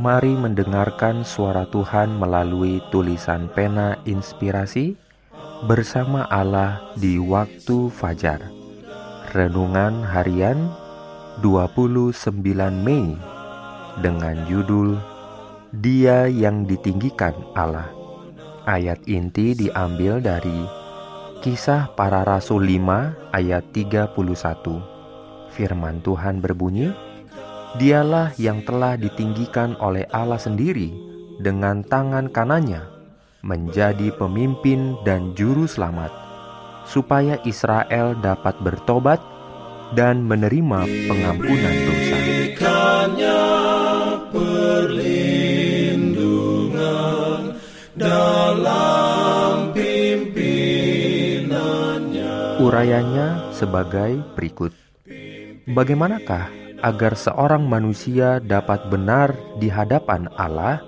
Mari mendengarkan suara Tuhan melalui tulisan pena inspirasi bersama Allah di waktu fajar. Renungan harian 29 Mei dengan judul Dia yang ditinggikan Allah. Ayat inti diambil dari Kisah Para Rasul 5 ayat 31. Firman Tuhan berbunyi, Dialah yang telah ditinggikan oleh Allah sendiri dengan tangan kanannya menjadi pemimpin dan juru selamat, supaya Israel dapat bertobat dan menerima pengampunan dosa. Urayanya sebagai berikut. Bagaimanakah agar seorang manusia dapat benar di hadapan Allah,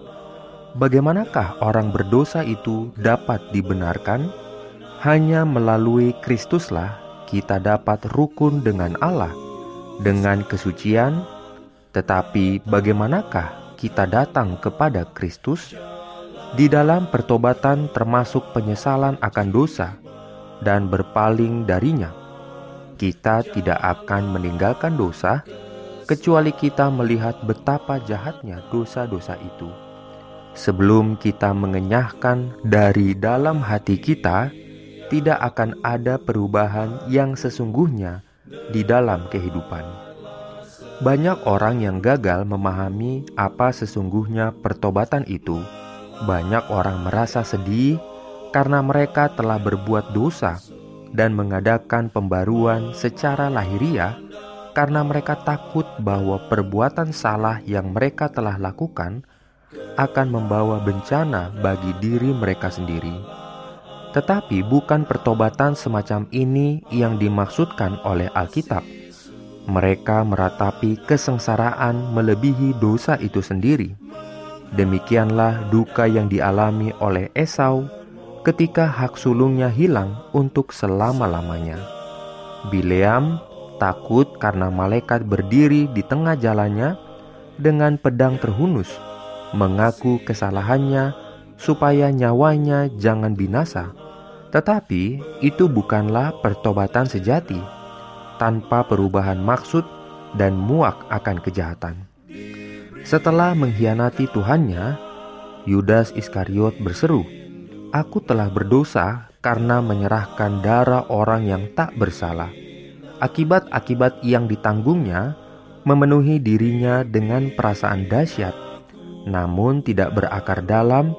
bagaimanakah orang berdosa itu dapat dibenarkan? Hanya melalui Kristuslah kita dapat rukun dengan Allah dengan kesucian. Tetapi bagaimanakah kita datang kepada Kristus? Di dalam pertobatan termasuk penyesalan akan dosa dan berpaling darinya. Kita tidak akan meninggalkan dosa, kecuali kita melihat betapa jahatnya dosa-dosa itu. Sebelum kita mengenyahkan dari dalam hati kita, tidak akan ada perubahan yang sesungguhnya di dalam kehidupan. Banyak orang yang gagal memahami apa sesungguhnya pertobatan itu. Banyak orang merasa sedih karena mereka telah berbuat dosa dan mengadakan pembaruan secara lahiriah karena mereka takut bahwa perbuatan salah yang mereka telah lakukan akan membawa bencana bagi diri mereka sendiri. Tetapi bukan pertobatan semacam ini yang dimaksudkan oleh Alkitab. Mereka meratapi kesengsaraan melebihi dosa itu sendiri. Demikianlah duka yang dialami oleh Esau ketika hak sulungnya hilang untuk selama-lamanya. Bileam takut karena malaikat berdiri di tengah jalannya dengan pedang terhunus, mengaku kesalahannya supaya nyawanya jangan binasa. Tetapi itu bukanlah pertobatan sejati, tanpa perubahan maksud dan muak akan kejahatan. Setelah mengkhianati Tuhannya, Yudas Iskariot berseru, "Aku telah berdosa karena menyerahkan darah orang yang tak bersalah." Akibat-akibat yang ditanggungnya memenuhi dirinya dengan perasaan dahsyat, namun tidak berakar dalam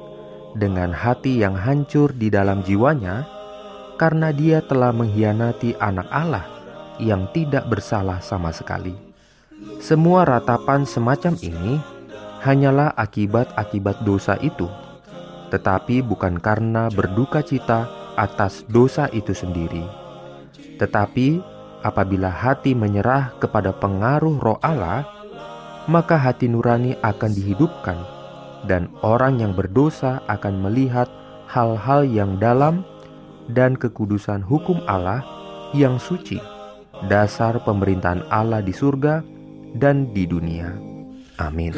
dengan hati yang hancur di dalam jiwanya, karena dia telah mengkhianati anak Allah yang tidak bersalah sama sekali. Semua ratapan semacam ini hanyalah akibat-akibat dosa itu, tetapi bukan karena berduka cita atas dosa itu sendiri, tetapi apabila hati menyerah kepada pengaruh roh Allah, maka hati nurani akan dihidupkan dan orang yang berdosa akan melihat hal-hal yang dalam dan kekudusan hukum Allah yang suci, dasar pemerintahan Allah di surga dan di dunia. Amin.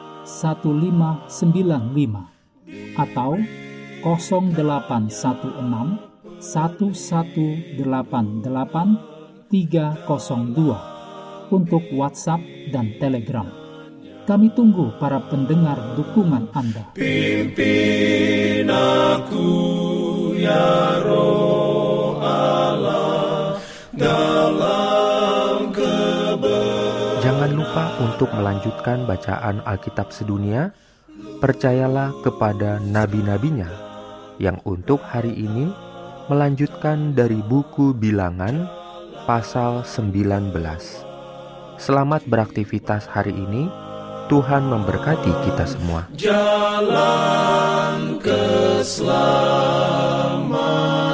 1595 atau 0816 1188 302 untuk WhatsApp dan Telegram. Kami tunggu para pendengar dukungan Anda. Pimpin aku ya roh Allah dalam lupa untuk melanjutkan bacaan Alkitab sedunia. Percayalah kepada nabi-nabinya yang untuk hari ini melanjutkan dari buku Bilangan pasal 19. Selamat beraktivitas hari ini. Tuhan memberkati kita semua. jalan keselamatan.